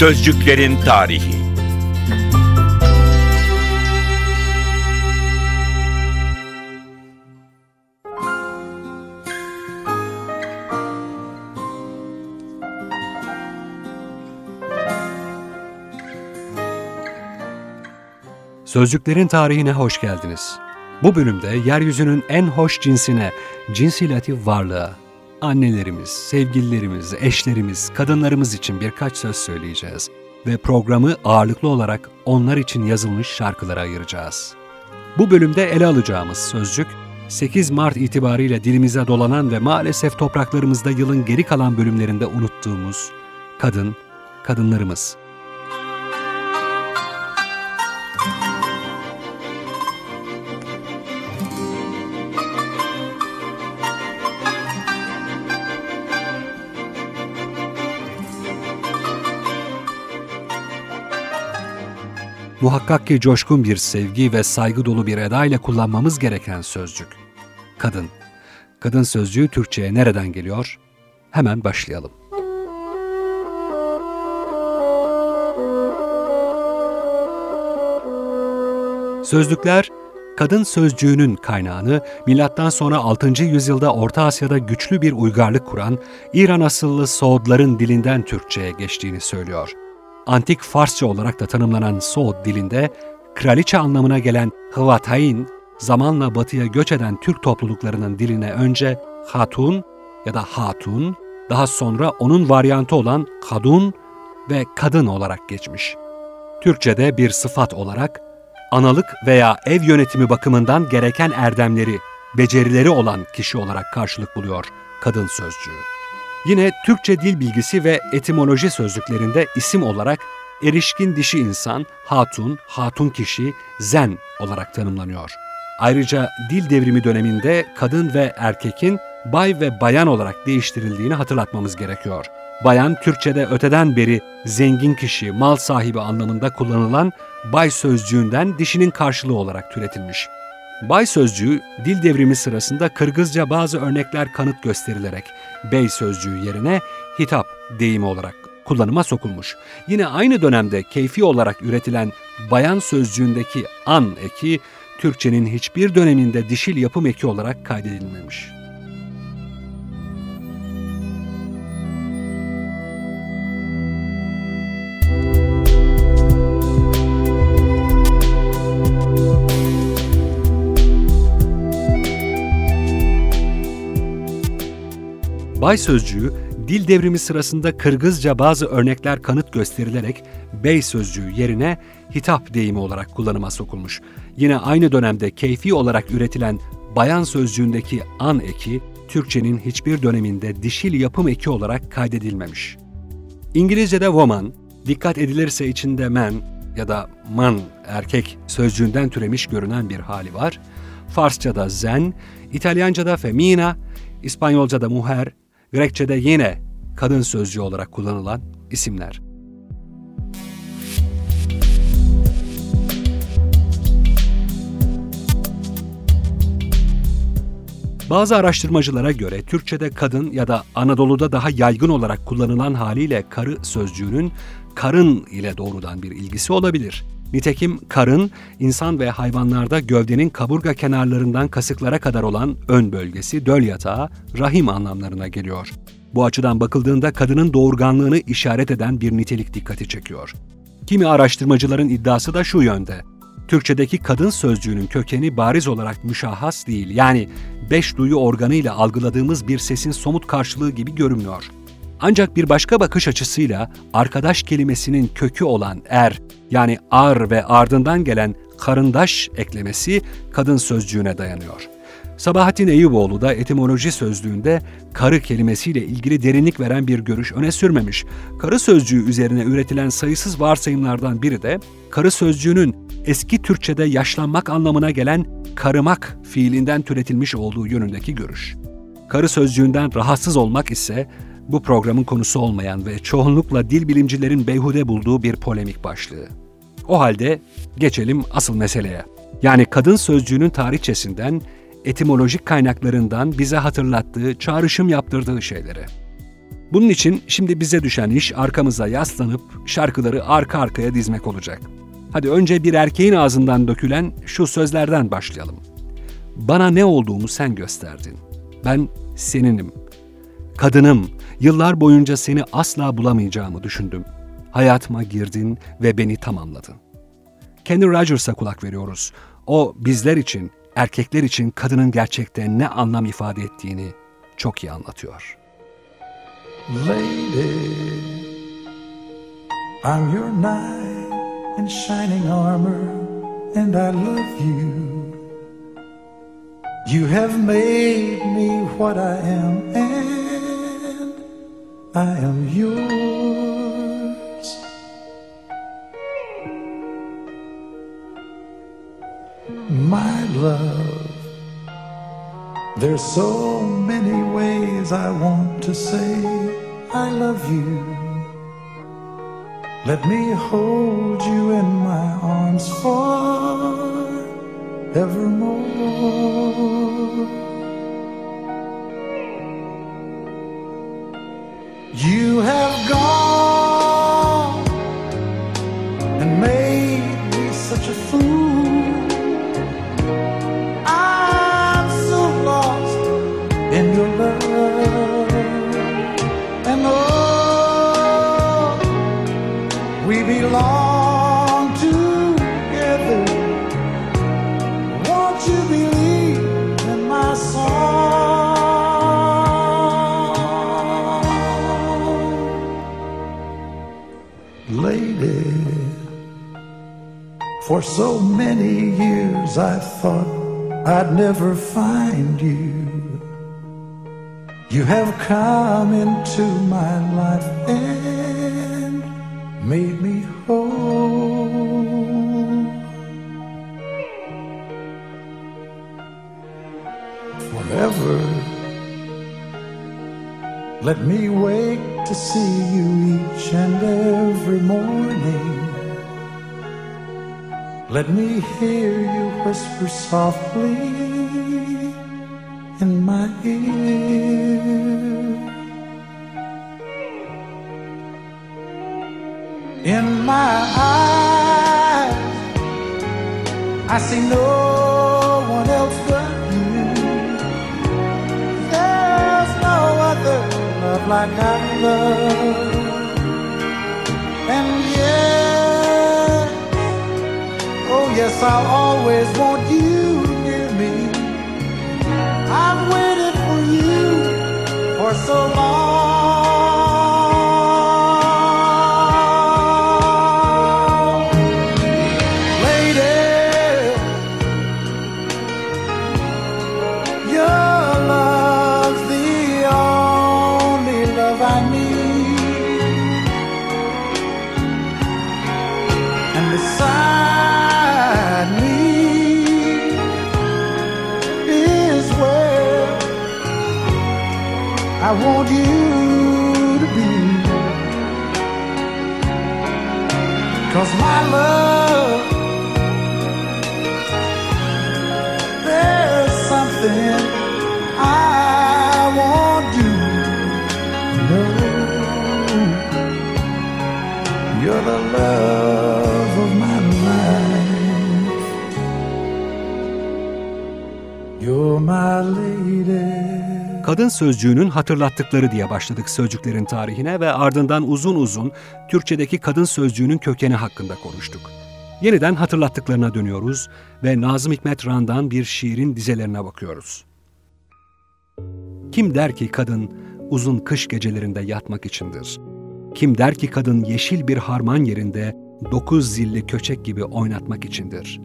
Sözcüklerin tarihi. Sözcüklerin tarihine hoş geldiniz. Bu bölümde yeryüzünün en hoş cinsine, cinsilatif varlığa, annelerimiz, sevgililerimiz, eşlerimiz, kadınlarımız için birkaç söz söyleyeceğiz ve programı ağırlıklı olarak onlar için yazılmış şarkılara ayıracağız. Bu bölümde ele alacağımız sözcük, 8 Mart itibariyle dilimize dolanan ve maalesef topraklarımızda yılın geri kalan bölümlerinde unuttuğumuz kadın, kadınlarımız. Muhakkak ki coşkun bir sevgi ve saygı dolu bir edayla kullanmamız gereken sözcük. Kadın. Kadın sözcüğü Türkçe'ye nereden geliyor? Hemen başlayalım. Sözlükler, kadın sözcüğünün kaynağını milattan sonra 6. yüzyılda Orta Asya'da güçlü bir uygarlık kuran İran asıllı Soğudların dilinden Türkçe'ye geçtiğini söylüyor antik Farsça olarak da tanımlanan Soğut dilinde kraliçe anlamına gelen Hıvatayn, zamanla batıya göç eden Türk topluluklarının diline önce hatun ya da hatun, daha sonra onun varyantı olan kadun ve kadın olarak geçmiş. Türkçe'de bir sıfat olarak analık veya ev yönetimi bakımından gereken erdemleri, becerileri olan kişi olarak karşılık buluyor kadın sözcüğü. Yine Türkçe dil bilgisi ve etimoloji sözlüklerinde isim olarak erişkin dişi insan, hatun, hatun kişi, zen olarak tanımlanıyor. Ayrıca dil devrimi döneminde kadın ve erkekin bay ve bayan olarak değiştirildiğini hatırlatmamız gerekiyor. Bayan Türkçe'de öteden beri zengin kişi, mal sahibi anlamında kullanılan bay sözcüğünden dişinin karşılığı olarak türetilmiş. Bay sözcüğü dil devrimi sırasında Kırgızca bazı örnekler kanıt gösterilerek bey sözcüğü yerine hitap deyimi olarak kullanıma sokulmuş. Yine aynı dönemde keyfi olarak üretilen bayan sözcüğündeki an eki Türkçenin hiçbir döneminde dişil yapım eki olarak kaydedilmemiş. Bay sözcüğü dil devrimi sırasında Kırgızca bazı örnekler kanıt gösterilerek bey sözcüğü yerine hitap deyimi olarak kullanıma sokulmuş. Yine aynı dönemde keyfi olarak üretilen bayan sözcüğündeki an eki Türkçenin hiçbir döneminde dişil yapım eki olarak kaydedilmemiş. İngilizce'de woman, dikkat edilirse içinde man ya da man erkek sözcüğünden türemiş görünen bir hali var. Farsça'da zen, İtalyanca'da femina, İspanyolca'da muher, Grekçe'de yine kadın sözcüğü olarak kullanılan isimler. Bazı araştırmacılara göre Türkçe'de kadın ya da Anadolu'da daha yaygın olarak kullanılan haliyle karı sözcüğünün karın ile doğrudan bir ilgisi olabilir. Nitekim karın, insan ve hayvanlarda gövdenin kaburga kenarlarından kasıklara kadar olan ön bölgesi, döl yatağı, rahim anlamlarına geliyor. Bu açıdan bakıldığında kadının doğurganlığını işaret eden bir nitelik dikkati çekiyor. Kimi araştırmacıların iddiası da şu yönde. Türkçedeki kadın sözcüğünün kökeni bariz olarak müşahhas değil, yani beş duyu organıyla algıladığımız bir sesin somut karşılığı gibi görünmüyor. Ancak bir başka bakış açısıyla arkadaş kelimesinin kökü olan er yani ar ve ardından gelen karındaş eklemesi kadın sözcüğüne dayanıyor. Sabahattin Eyüboğlu da etimoloji sözlüğünde karı kelimesiyle ilgili derinlik veren bir görüş öne sürmemiş. Karı sözcüğü üzerine üretilen sayısız varsayımlardan biri de karı sözcüğünün eski Türkçe'de yaşlanmak anlamına gelen karımak fiilinden türetilmiş olduğu yönündeki görüş. Karı sözcüğünden rahatsız olmak ise bu programın konusu olmayan ve çoğunlukla dil bilimcilerin beyhude bulduğu bir polemik başlığı. O halde geçelim asıl meseleye. Yani kadın sözcüğünün tarihçesinden, etimolojik kaynaklarından bize hatırlattığı, çağrışım yaptırdığı şeyleri. Bunun için şimdi bize düşen iş arkamıza yaslanıp şarkıları arka arkaya dizmek olacak. Hadi önce bir erkeğin ağzından dökülen şu sözlerden başlayalım. Bana ne olduğumu sen gösterdin. Ben seninim. Kadınım, yıllar boyunca seni asla bulamayacağımı düşündüm. Hayatıma girdin ve beni tamamladın. Kenny Rogers'a kulak veriyoruz. O bizler için, erkekler için kadının gerçekten ne anlam ifade ettiğini çok iyi anlatıyor. Lady, I'm your knight in shining armor and I love you. You have made me what I am and I am yours. My love, there's so many ways I want to say I love you. Let me hold you in my arms forevermore. You have gone and made me such a fool. For so many years I thought I'd never find you. You have come into my life and made me whole. Forever, let me wake to see you each and every morning. Let me hear you whisper softly in my ear. In my eyes, I see no one else but you. There's no other love like I love. I'll always want you near me. I've waited for you for so long. Kadın sözcüğünün hatırlattıkları diye başladık sözcüklerin tarihine ve ardından uzun uzun Türkçedeki kadın sözcüğünün kökeni hakkında konuştuk. Yeniden hatırlattıklarına dönüyoruz ve Nazım Hikmet Ran'dan bir şiirin dizelerine bakıyoruz. Kim der ki kadın uzun kış gecelerinde yatmak içindir? Kim der ki kadın yeşil bir harman yerinde dokuz zilli köçek gibi oynatmak içindir?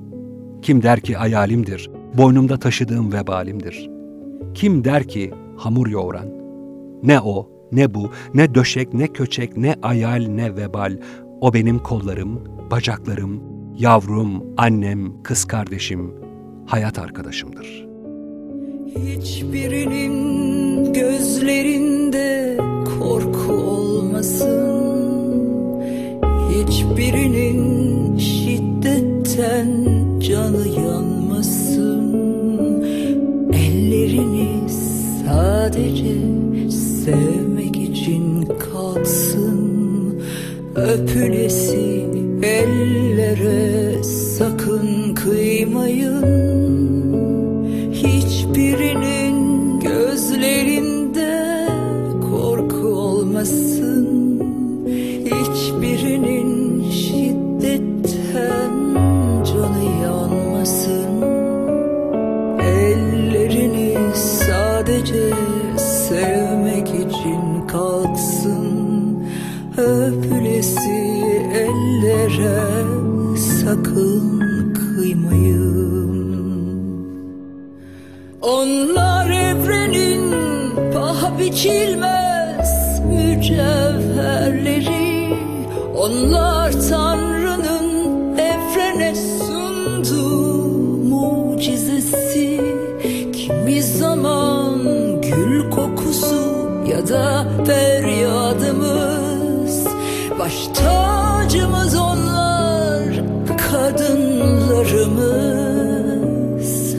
Kim der ki hayalimdir, boynumda taşıdığım vebalimdir? Kim der ki hamur yoğuran. Ne o, ne bu, ne döşek, ne köçek, ne ayal, ne vebal. O benim kollarım, bacaklarım, yavrum, annem, kız kardeşim, hayat arkadaşımdır. Hiçbirinin gözlerinde Öpülesi ellere sakın kıymayın. Hiçbirinin gözlerinde korku olmasın. Hiçbirinin şiddetten canı yanmasın. Ellerini sadece sevmek için kalksın. Öpülesi ellere sakın kıymayın. Onlar evrenin paha biçilmez mücevherleri. Onlar Tanrı'nın Baş tacımız onlar kadınlarımız.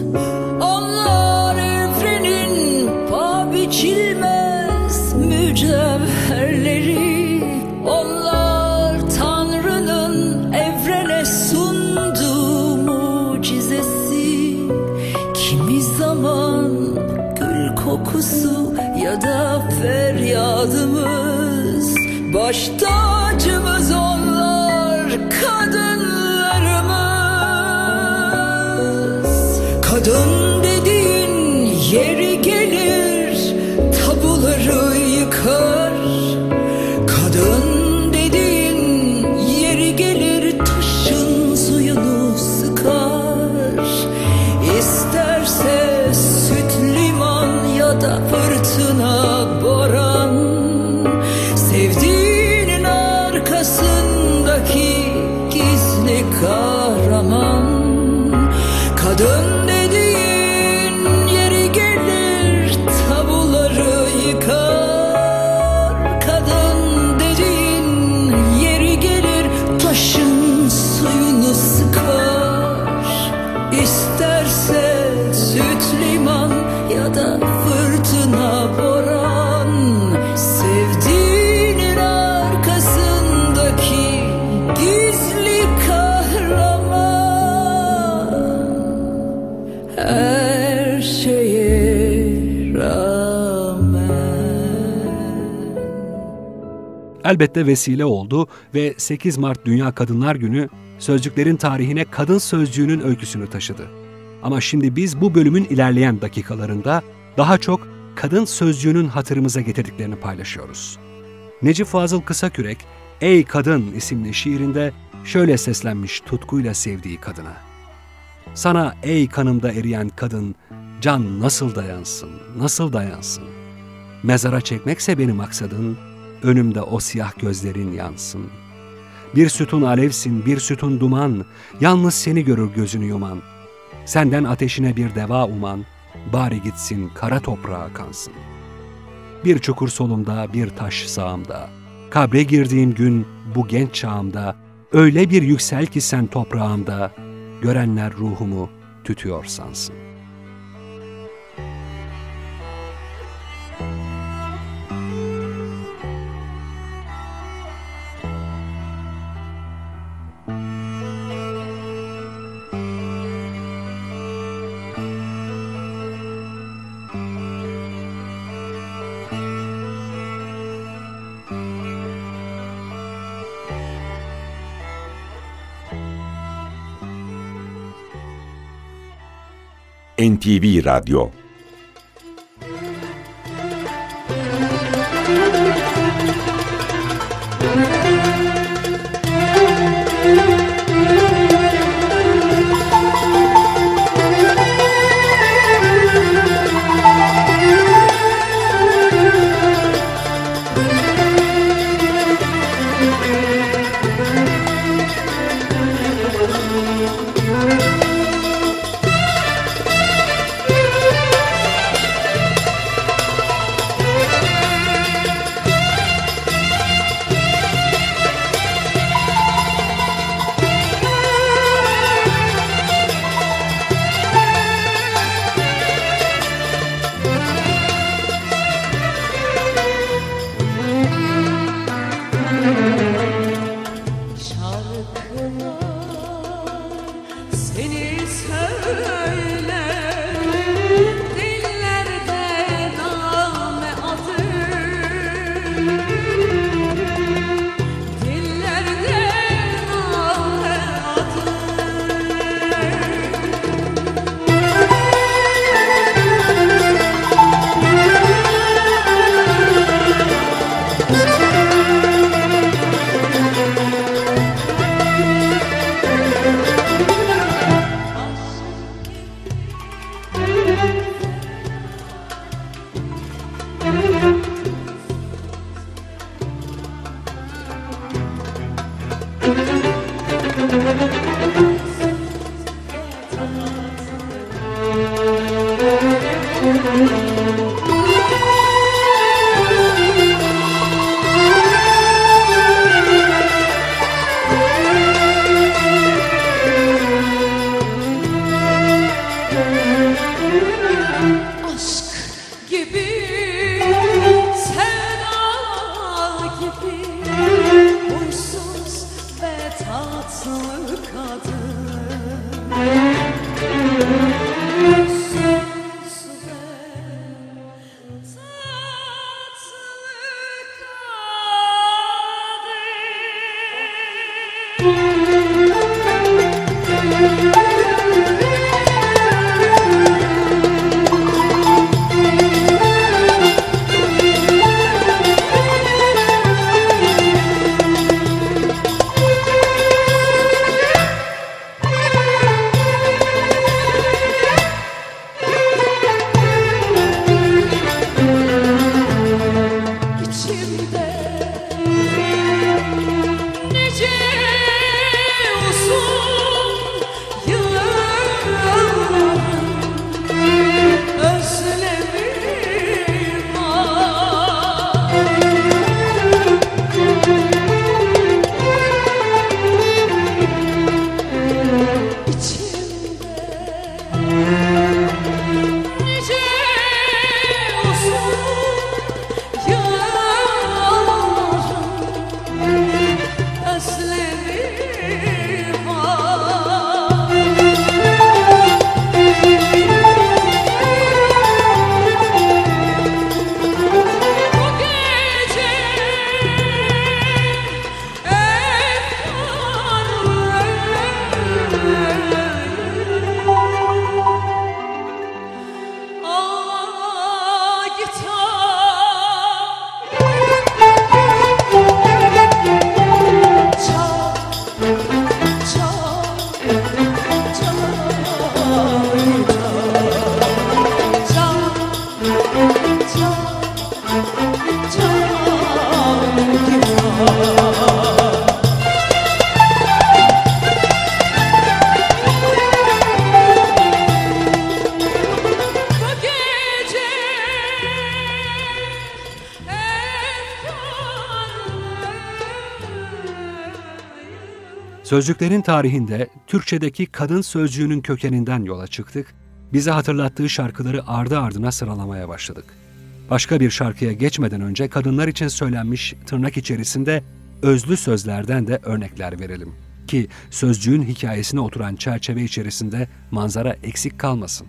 Onlar evrenin paha biçilmez mücevherleri. Onlar Tanrı'nın evrene sunduğu mucizesi. Kimi zaman gül kokusu ya da feryadımız Baş Elbette vesile oldu ve 8 Mart Dünya Kadınlar Günü sözcüklerin tarihine kadın sözcüğünün öyküsünü taşıdı. Ama şimdi biz bu bölümün ilerleyen dakikalarında daha çok kadın sözcüğünün hatırımıza getirdiklerini paylaşıyoruz. Necip Fazıl Kısakürek, Ey Kadın isimli şiirinde şöyle seslenmiş tutkuyla sevdiği kadına. Sana ey kanımda eriyen kadın, can nasıl dayansın, nasıl dayansın? Mezara çekmekse benim maksadın, önümde o siyah gözlerin yansın. Bir sütun alevsin, bir sütun duman, yalnız seni görür gözünü yuman. Senden ateşine bir deva uman, bari gitsin kara toprağa kansın. Bir çukur solumda, bir taş sağımda, kabre girdiğim gün bu genç çağımda, öyle bir yüksel ki sen toprağımda, görenler ruhumu tütüyor sansın. NTV Radyo efkarım Sözcüklerin tarihinde Türkçedeki kadın sözcüğünün kökeninden yola çıktık. Bize hatırlattığı şarkıları ardı ardına sıralamaya başladık. Başka bir şarkıya geçmeden önce kadınlar için söylenmiş tırnak içerisinde özlü sözlerden de örnekler verelim. Ki sözcüğün hikayesine oturan çerçeve içerisinde manzara eksik kalmasın.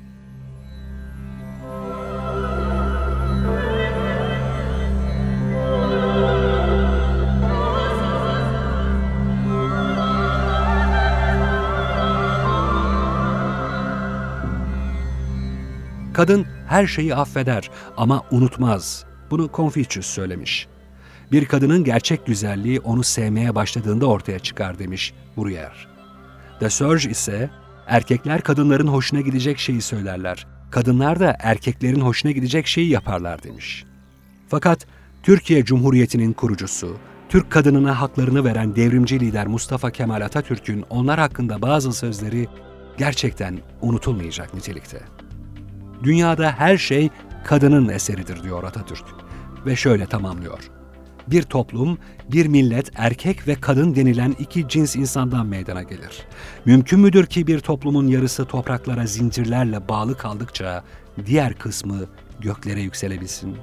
Kadın her şeyi affeder ama unutmaz. Bunu Confucius söylemiş. Bir kadının gerçek güzelliği onu sevmeye başladığında ortaya çıkar demiş Bruyère. De Surge ise erkekler kadınların hoşuna gidecek şeyi söylerler. Kadınlar da erkeklerin hoşuna gidecek şeyi yaparlar demiş. Fakat Türkiye Cumhuriyeti'nin kurucusu, Türk kadınına haklarını veren devrimci lider Mustafa Kemal Atatürk'ün onlar hakkında bazı sözleri gerçekten unutulmayacak nitelikte. Dünyada her şey kadının eseridir diyor Atatürk ve şöyle tamamlıyor. Bir toplum, bir millet erkek ve kadın denilen iki cins insandan meydana gelir. Mümkün müdür ki bir toplumun yarısı topraklara zincirlerle bağlı kaldıkça diğer kısmı göklere yükselebilsin?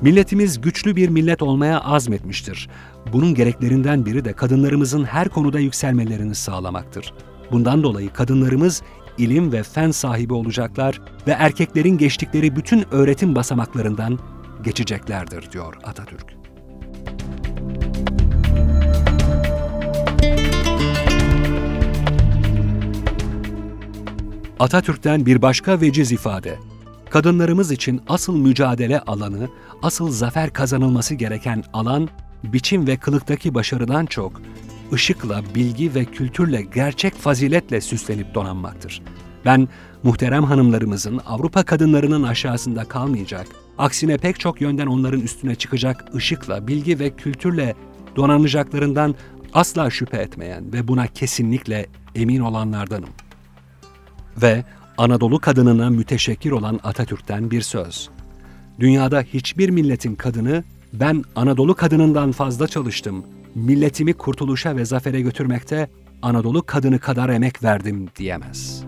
Milletimiz güçlü bir millet olmaya azmetmiştir. Bunun gereklerinden biri de kadınlarımızın her konuda yükselmelerini sağlamaktır. Bundan dolayı kadınlarımız ilim ve fen sahibi olacaklar ve erkeklerin geçtikleri bütün öğretim basamaklarından geçeceklerdir diyor Atatürk. Atatürk'ten bir başka veciz ifade. Kadınlarımız için asıl mücadele alanı, asıl zafer kazanılması gereken alan, biçim ve kılıktaki başarıdan çok, ışıkla, bilgi ve kültürle, gerçek faziletle süslenip donanmaktır. Ben muhterem hanımlarımızın Avrupa kadınlarının aşağısında kalmayacak, aksine pek çok yönden onların üstüne çıkacak ışıkla, bilgi ve kültürle donanacaklarından asla şüphe etmeyen ve buna kesinlikle emin olanlardanım. Ve Anadolu kadınına müteşekkir olan Atatürk'ten bir söz. Dünyada hiçbir milletin kadını ben Anadolu kadınından fazla çalıştım. Milletimi kurtuluşa ve zafere götürmekte Anadolu kadını kadar emek verdim diyemez.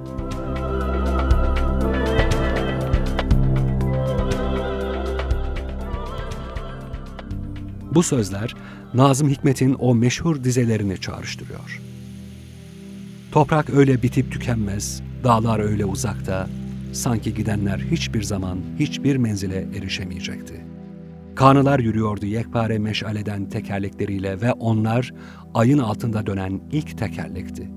Bu sözler Nazım Hikmet'in o meşhur dizelerini çağrıştırıyor. Toprak öyle bitip tükenmez, dağlar öyle uzakta, sanki gidenler hiçbir zaman hiçbir menzile erişemeyecekti. Kanılar yürüyordu yekpare meşaleden tekerlekleriyle ve onlar ayın altında dönen ilk tekerlekti.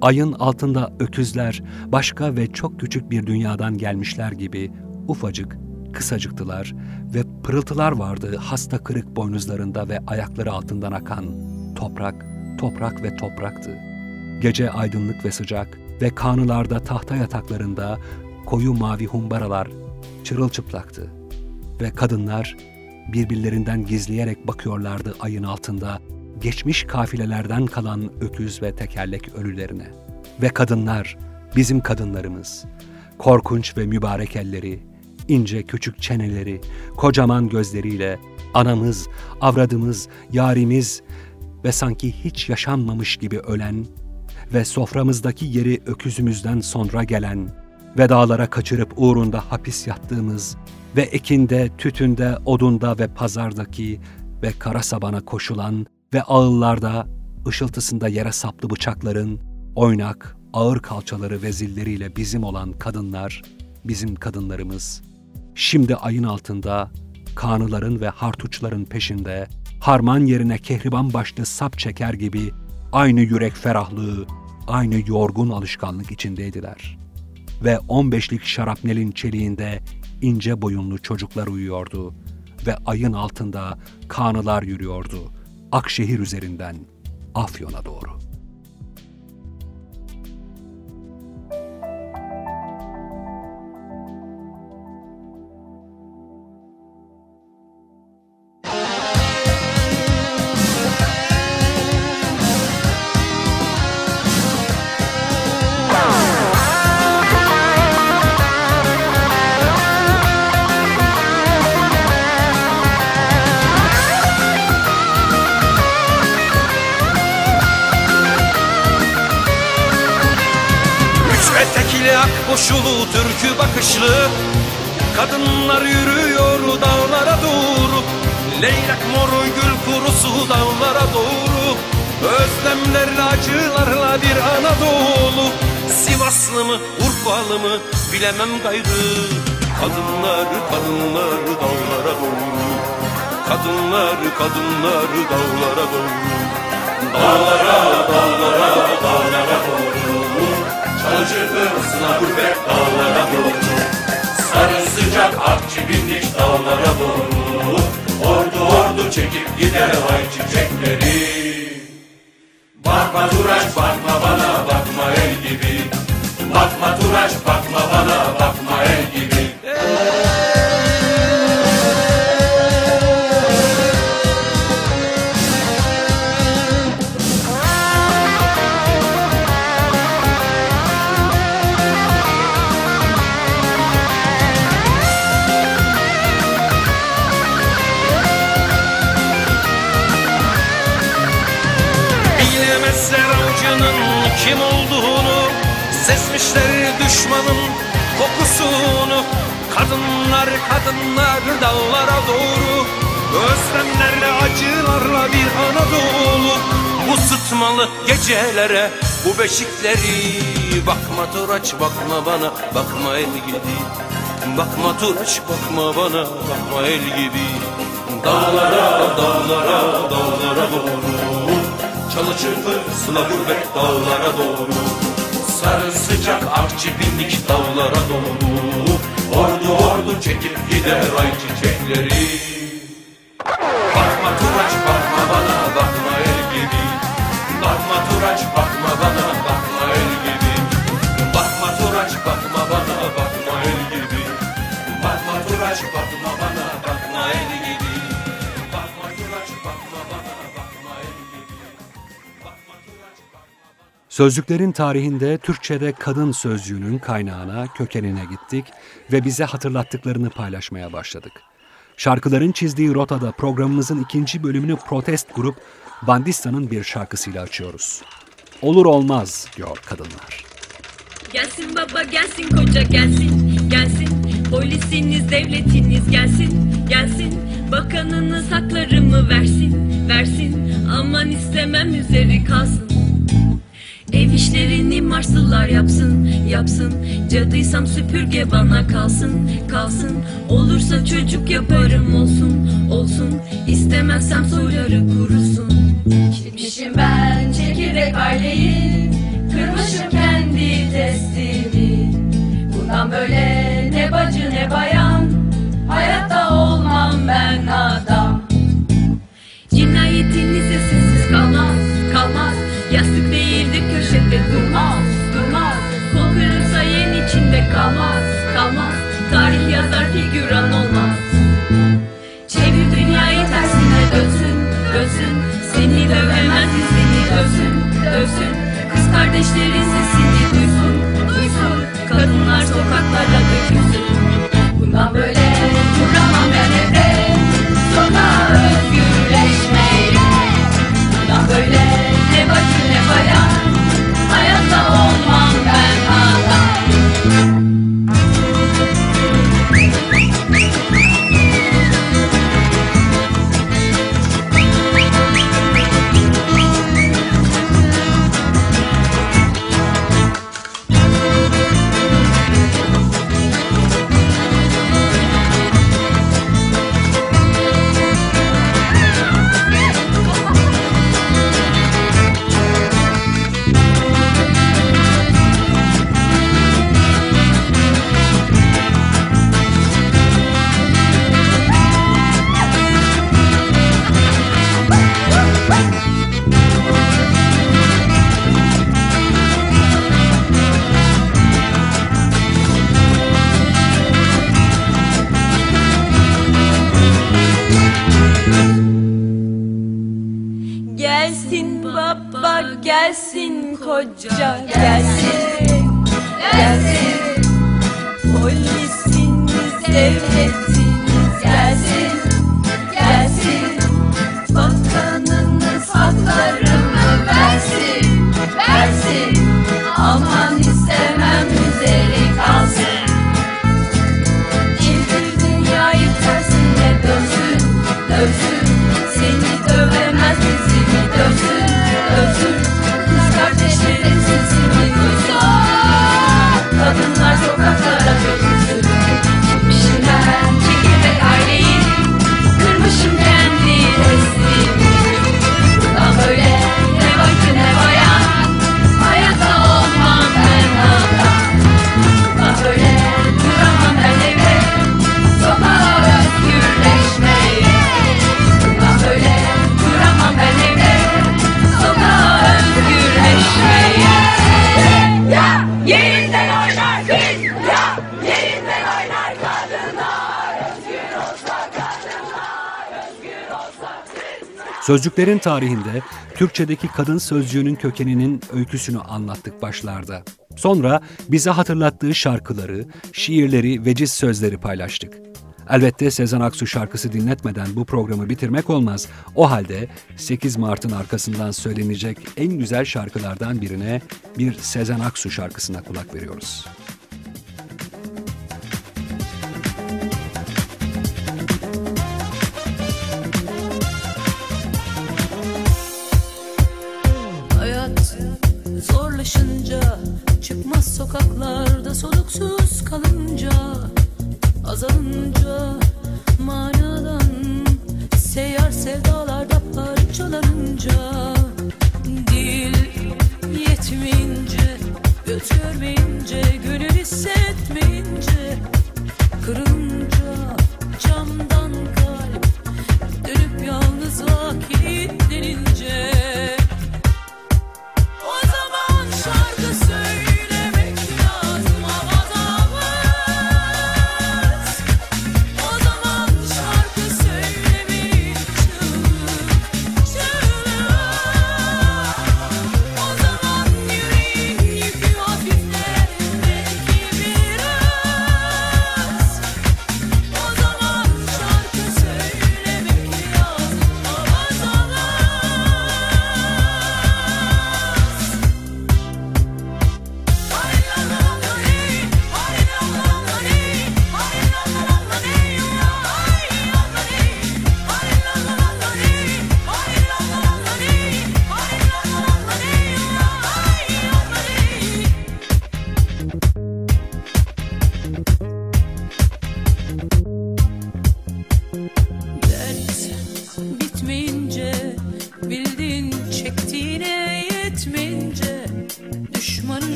Ayın altında öküzler başka ve çok küçük bir dünyadan gelmişler gibi ufacık, kısacıktılar ve pırıltılar vardı hasta kırık boynuzlarında ve ayakları altından akan toprak, toprak ve topraktı. Gece aydınlık ve sıcak ve kanılarda tahta yataklarında koyu mavi humbaralar çırılçıplaktı. Ve kadınlar birbirlerinden gizleyerek bakıyorlardı ayın altında geçmiş kafilelerden kalan öküz ve tekerlek ölülerine. Ve kadınlar, bizim kadınlarımız, korkunç ve mübarek elleri, ince küçük çeneleri, kocaman gözleriyle anamız, avradımız, yarimiz ve sanki hiç yaşanmamış gibi ölen ve soframızdaki yeri öküzümüzden sonra gelen ve dağlara kaçırıp uğrunda hapis yattığımız ve ekinde, tütünde, odunda ve pazardaki ve kara sabana koşulan ve ağıllarda, ışıltısında yere saplı bıçakların, oynak, ağır kalçaları ve zilleriyle bizim olan kadınlar, bizim kadınlarımız, şimdi ayın altında, kanıların ve hartuçların peşinde, harman yerine kehriban başlı sap çeker gibi aynı yürek ferahlığı, aynı yorgun alışkanlık içindeydiler. Ve on beşlik şarapnelin çeliğinde ince boyunlu çocuklar uyuyordu ve ayın altında kanılar yürüyordu Akşehir üzerinden Afyon'a doğru. Koşulu türkü bakışlı. Kadınlar yürüyor dağlara doğru. Leylek moru gül kurusu dağlara doğru. Özlemlerle acılarla bir Anadolu. Sivaslı mı Urfalı mı bilemem gayrı. Kadınlar kadınlar dağlara doğru. Kadınlar kadınlar dağlara doğru. Dağlara dağlara dağlara Çalışır fırısına gurbet dağlara doğru. Sarı sıcak akçı bindik dağlara doğru. Ordu ordu çekip gider ay çiçekleri. Bakma Turaç bakma bana bakma el gibi. Bakma Turaç bakma bana bakma düşmanın kokusunu Kadınlar kadınlar dağlara doğru Özlemlerle acılarla bir Anadolu. Bu sıtmalı gecelere bu beşikleri Bakma Turaç bakma bana bakma el gibi. Bakma Turaç bakma bana bakma el gibi. Dağlara dağlara dağlara doğru. Çalı çırpı sıla gurbet dağlara doğru Sarı sıcak akçı bindik dağlara doğru Ordu ordu çekip gider ay çiçekleri. Bakma Turaç bakma bana Sözlüklerin tarihinde Türkçe'de kadın sözcüğünün kaynağına, kökenine gittik ve bize hatırlattıklarını paylaşmaya başladık. Şarkıların çizdiği rotada programımızın ikinci bölümünü protest grup Bandista'nın bir şarkısıyla açıyoruz. olur olmaz diyor kadınlar. Gelsin baba gelsin koca gelsin gelsin Polisiniz devletiniz gelsin gelsin Bakanınız haklarımı versin versin Aman istemem üzeri kalsın Ev işlerini Marslılar yapsın, yapsın. Cadıysam süpürge bana kalsın, kalsın. Olursa çocuk yaparım olsun, olsun. İstemezsem soyları kurusun. Gitmişim ben çekirdek aileyi Kırmışım kendi testimi Bundan böyle ne bacı ne bayan Hayatta olmam ben adam Polisiniz Sözcüklerin tarihinde Türkçedeki kadın sözcüğünün kökeninin öyküsünü anlattık başlarda. Sonra bize hatırlattığı şarkıları, şiirleri, veciz sözleri paylaştık. Elbette Sezen Aksu şarkısı dinletmeden bu programı bitirmek olmaz. O halde 8 Mart'ın arkasından söylenecek en güzel şarkılardan birine bir Sezen Aksu şarkısına kulak veriyoruz.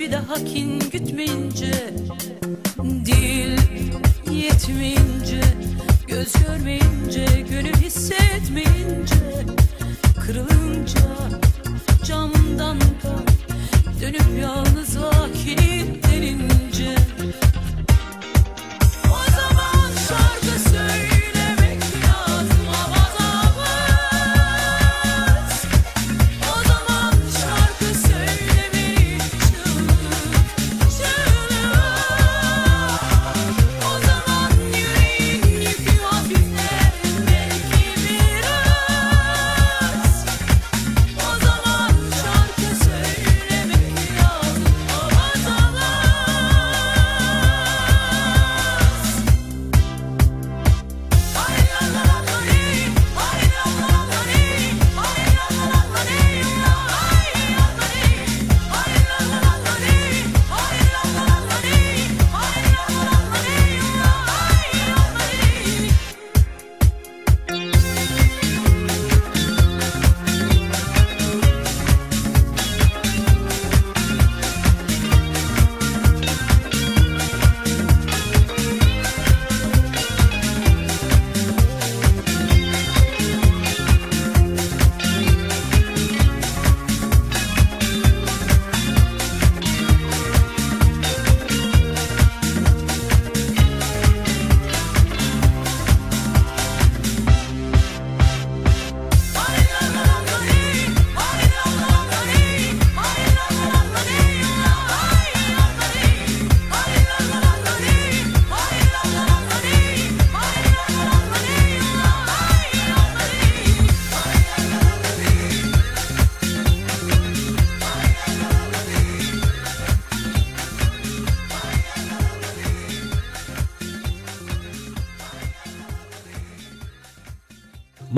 bir daha kin gütmeyince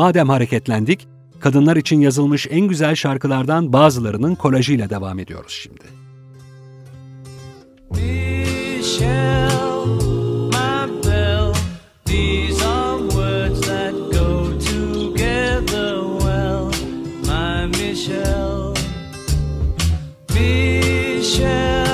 madem hareketlendik, kadınlar için yazılmış en güzel şarkılardan bazılarının kolajıyla devam ediyoruz şimdi. Michelle.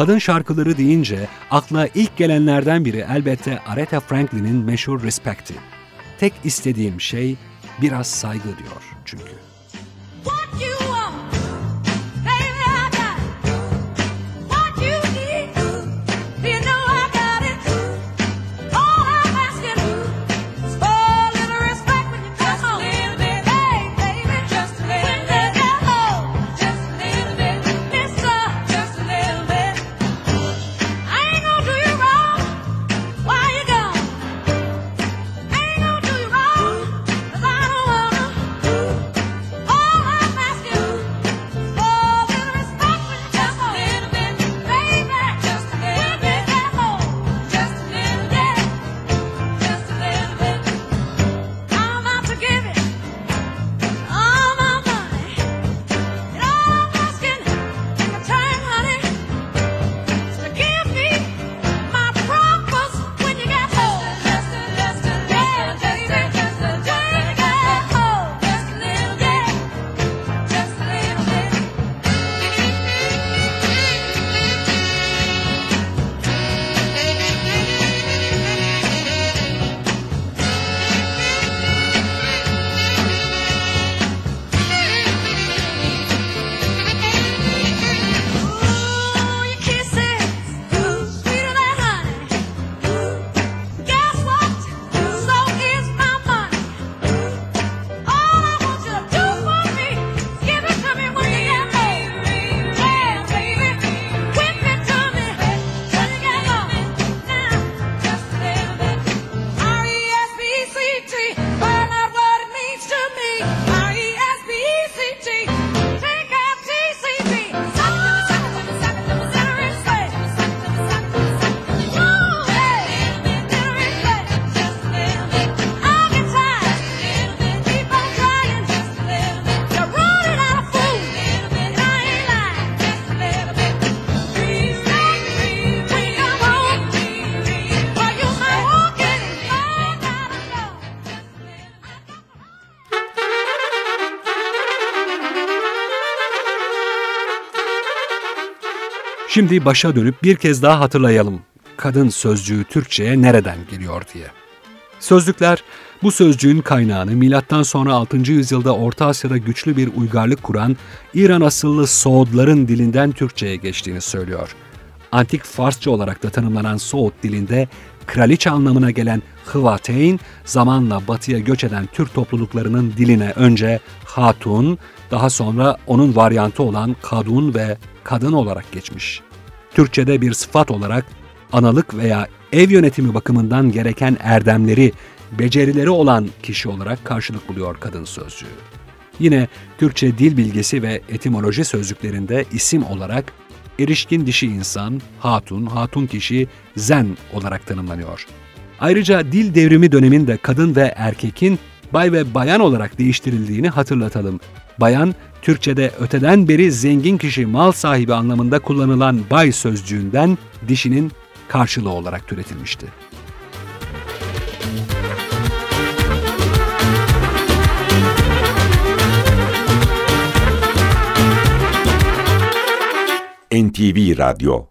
Kadın şarkıları deyince akla ilk gelenlerden biri elbette Aretha Franklin'in meşhur Respect'i. Tek istediğim şey biraz saygı diyor çünkü. Şimdi başa dönüp bir kez daha hatırlayalım. Kadın sözcüğü Türkçe'ye nereden geliyor diye. Sözlükler bu sözcüğün kaynağını milattan sonra 6. yüzyılda Orta Asya'da güçlü bir uygarlık kuran İran asıllı Soğudların dilinden Türkçe'ye geçtiğini söylüyor. Antik Farsça olarak da tanımlanan Soğut dilinde kraliçe anlamına gelen Hıvateyn zamanla batıya göç eden Türk topluluklarının diline önce hatun, daha sonra onun varyantı olan kadun ve kadın olarak geçmiş. Türkçe'de bir sıfat olarak analık veya ev yönetimi bakımından gereken erdemleri, becerileri olan kişi olarak karşılık buluyor kadın sözcüğü. Yine Türkçe dil bilgisi ve etimoloji sözlüklerinde isim olarak erişkin dişi insan, hatun, hatun kişi, zen olarak tanımlanıyor. Ayrıca dil devrimi döneminde kadın ve erkekin bay ve bayan olarak değiştirildiğini hatırlatalım. Bayan, Türkçe'de öteden beri zengin kişi, mal sahibi anlamında kullanılan bay sözcüğünden dişinin karşılığı olarak türetilmişti. NTV Radyo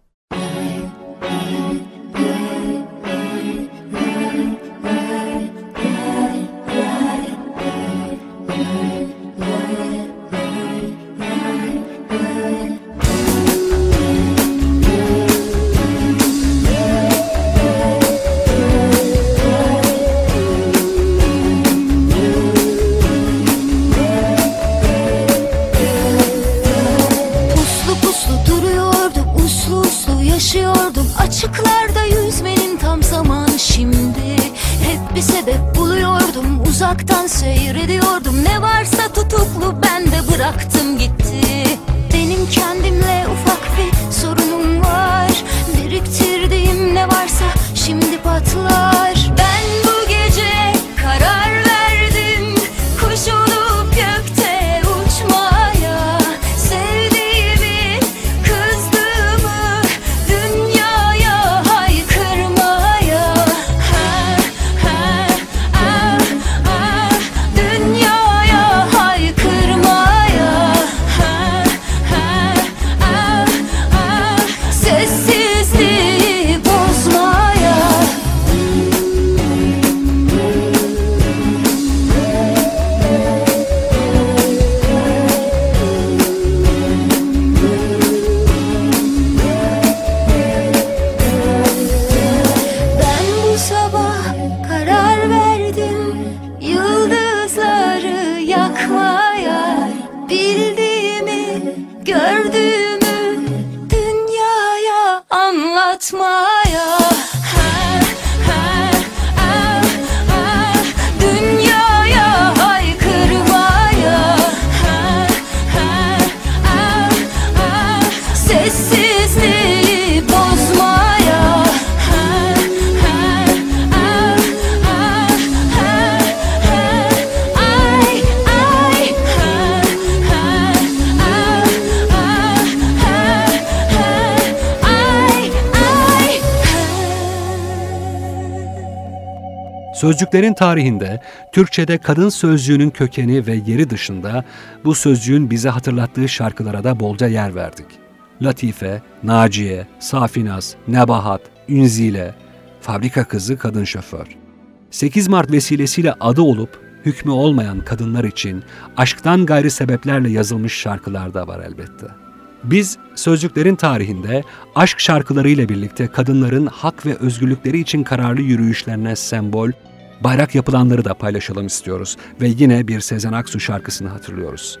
Açıklarda yüzmenin tam zamanı şimdi. Hep bir sebep buluyordum uzaktan seyrediyordum. Ne varsa tutuklu ben de bıraktım gitti. Benim kendimle Sözcüklerin tarihinde Türkçe'de kadın sözcüğünün kökeni ve yeri dışında bu sözcüğün bize hatırlattığı şarkılara da bolca yer verdik. Latife, Naciye, Safinaz, Nebahat, Ünzile, Fabrika Kızı Kadın Şoför. 8 Mart vesilesiyle adı olup hükmü olmayan kadınlar için aşktan gayri sebeplerle yazılmış şarkılar da var elbette. Biz sözcüklerin tarihinde aşk şarkılarıyla birlikte kadınların hak ve özgürlükleri için kararlı yürüyüşlerine sembol, bayrak yapılanları da paylaşalım istiyoruz ve yine bir Sezen Aksu şarkısını hatırlıyoruz.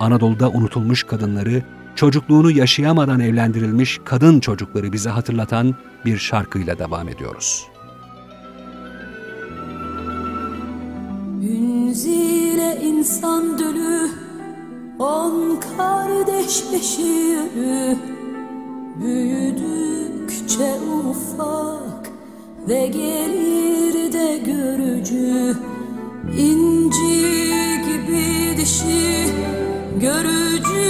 Anadolu'da unutulmuş kadınları, çocukluğunu yaşayamadan evlendirilmiş kadın çocukları bize hatırlatan bir şarkıyla devam ediyoruz. Ünzile insan dölü On kardeş beşi Büyüdükçe ufak ve gelir de görücü inci gibi dişi. Görücü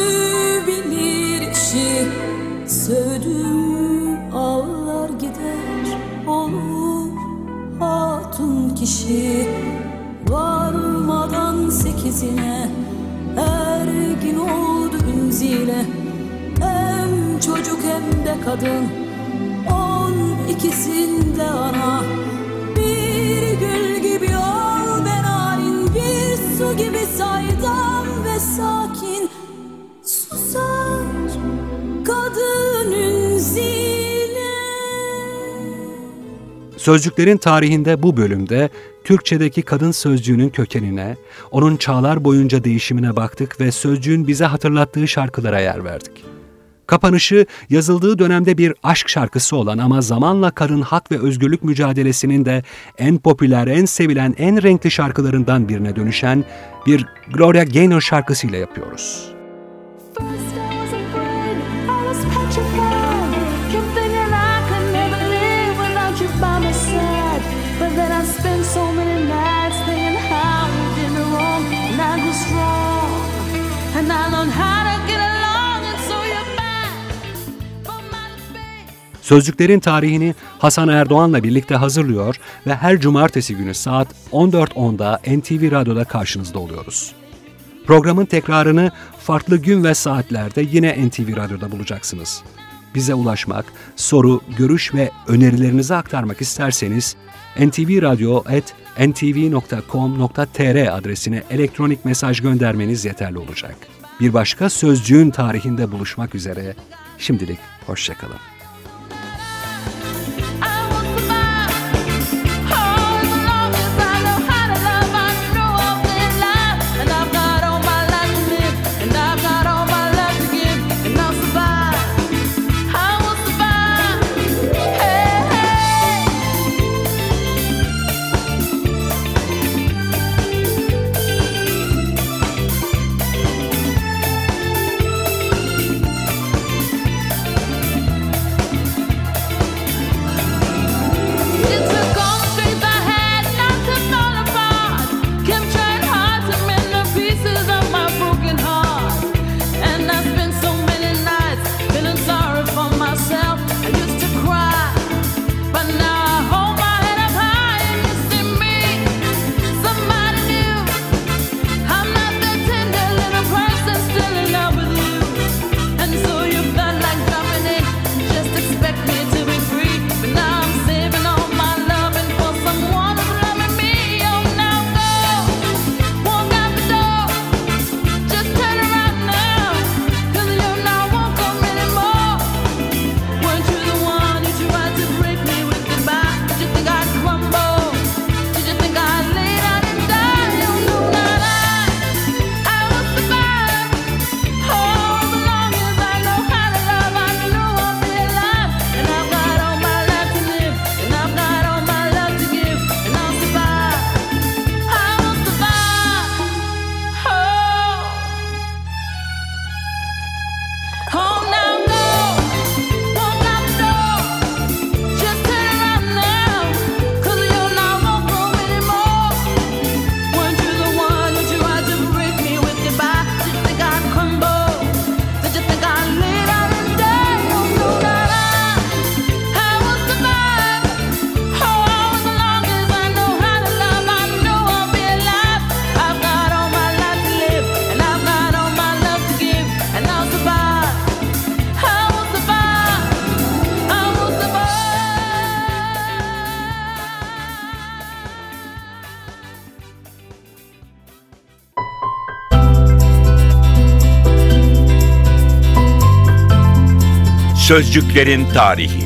bilir işi Sövdüm ağlar gider olur hatun kişi. Varmadan sekizine ergin oldu ünzile Hem çocuk hem de kadın ikisinde ana. Bir gül gibi ol ben hain Bir su gibi saydam ve sakin. Susar kadının zile Sözcüklerin tarihinde bu bölümde Türkçedeki kadın sözcüğünün kökenine, onun çağlar boyunca değişimine baktık ve sözcüğün bize hatırlattığı şarkılara yer verdik. Kapanışı yazıldığı dönemde bir aşk şarkısı olan ama zamanla karın hak ve özgürlük mücadelesinin de en popüler, en sevilen, en renkli şarkılarından birine dönüşen bir Gloria Gaynor şarkısıyla yapıyoruz. First Sözcüklerin tarihini Hasan Erdoğan'la birlikte hazırlıyor ve her cumartesi günü saat 14.10'da NTV Radyo'da karşınızda oluyoruz. Programın tekrarını farklı gün ve saatlerde yine NTV Radyo'da bulacaksınız. Bize ulaşmak, soru, görüş ve önerilerinizi aktarmak isterseniz ntvradio.ntv.com.tr adresine elektronik mesaj göndermeniz yeterli olacak. Bir başka sözcüğün tarihinde buluşmak üzere. Şimdilik hoşçakalın. Sözcüklerin Tarihi.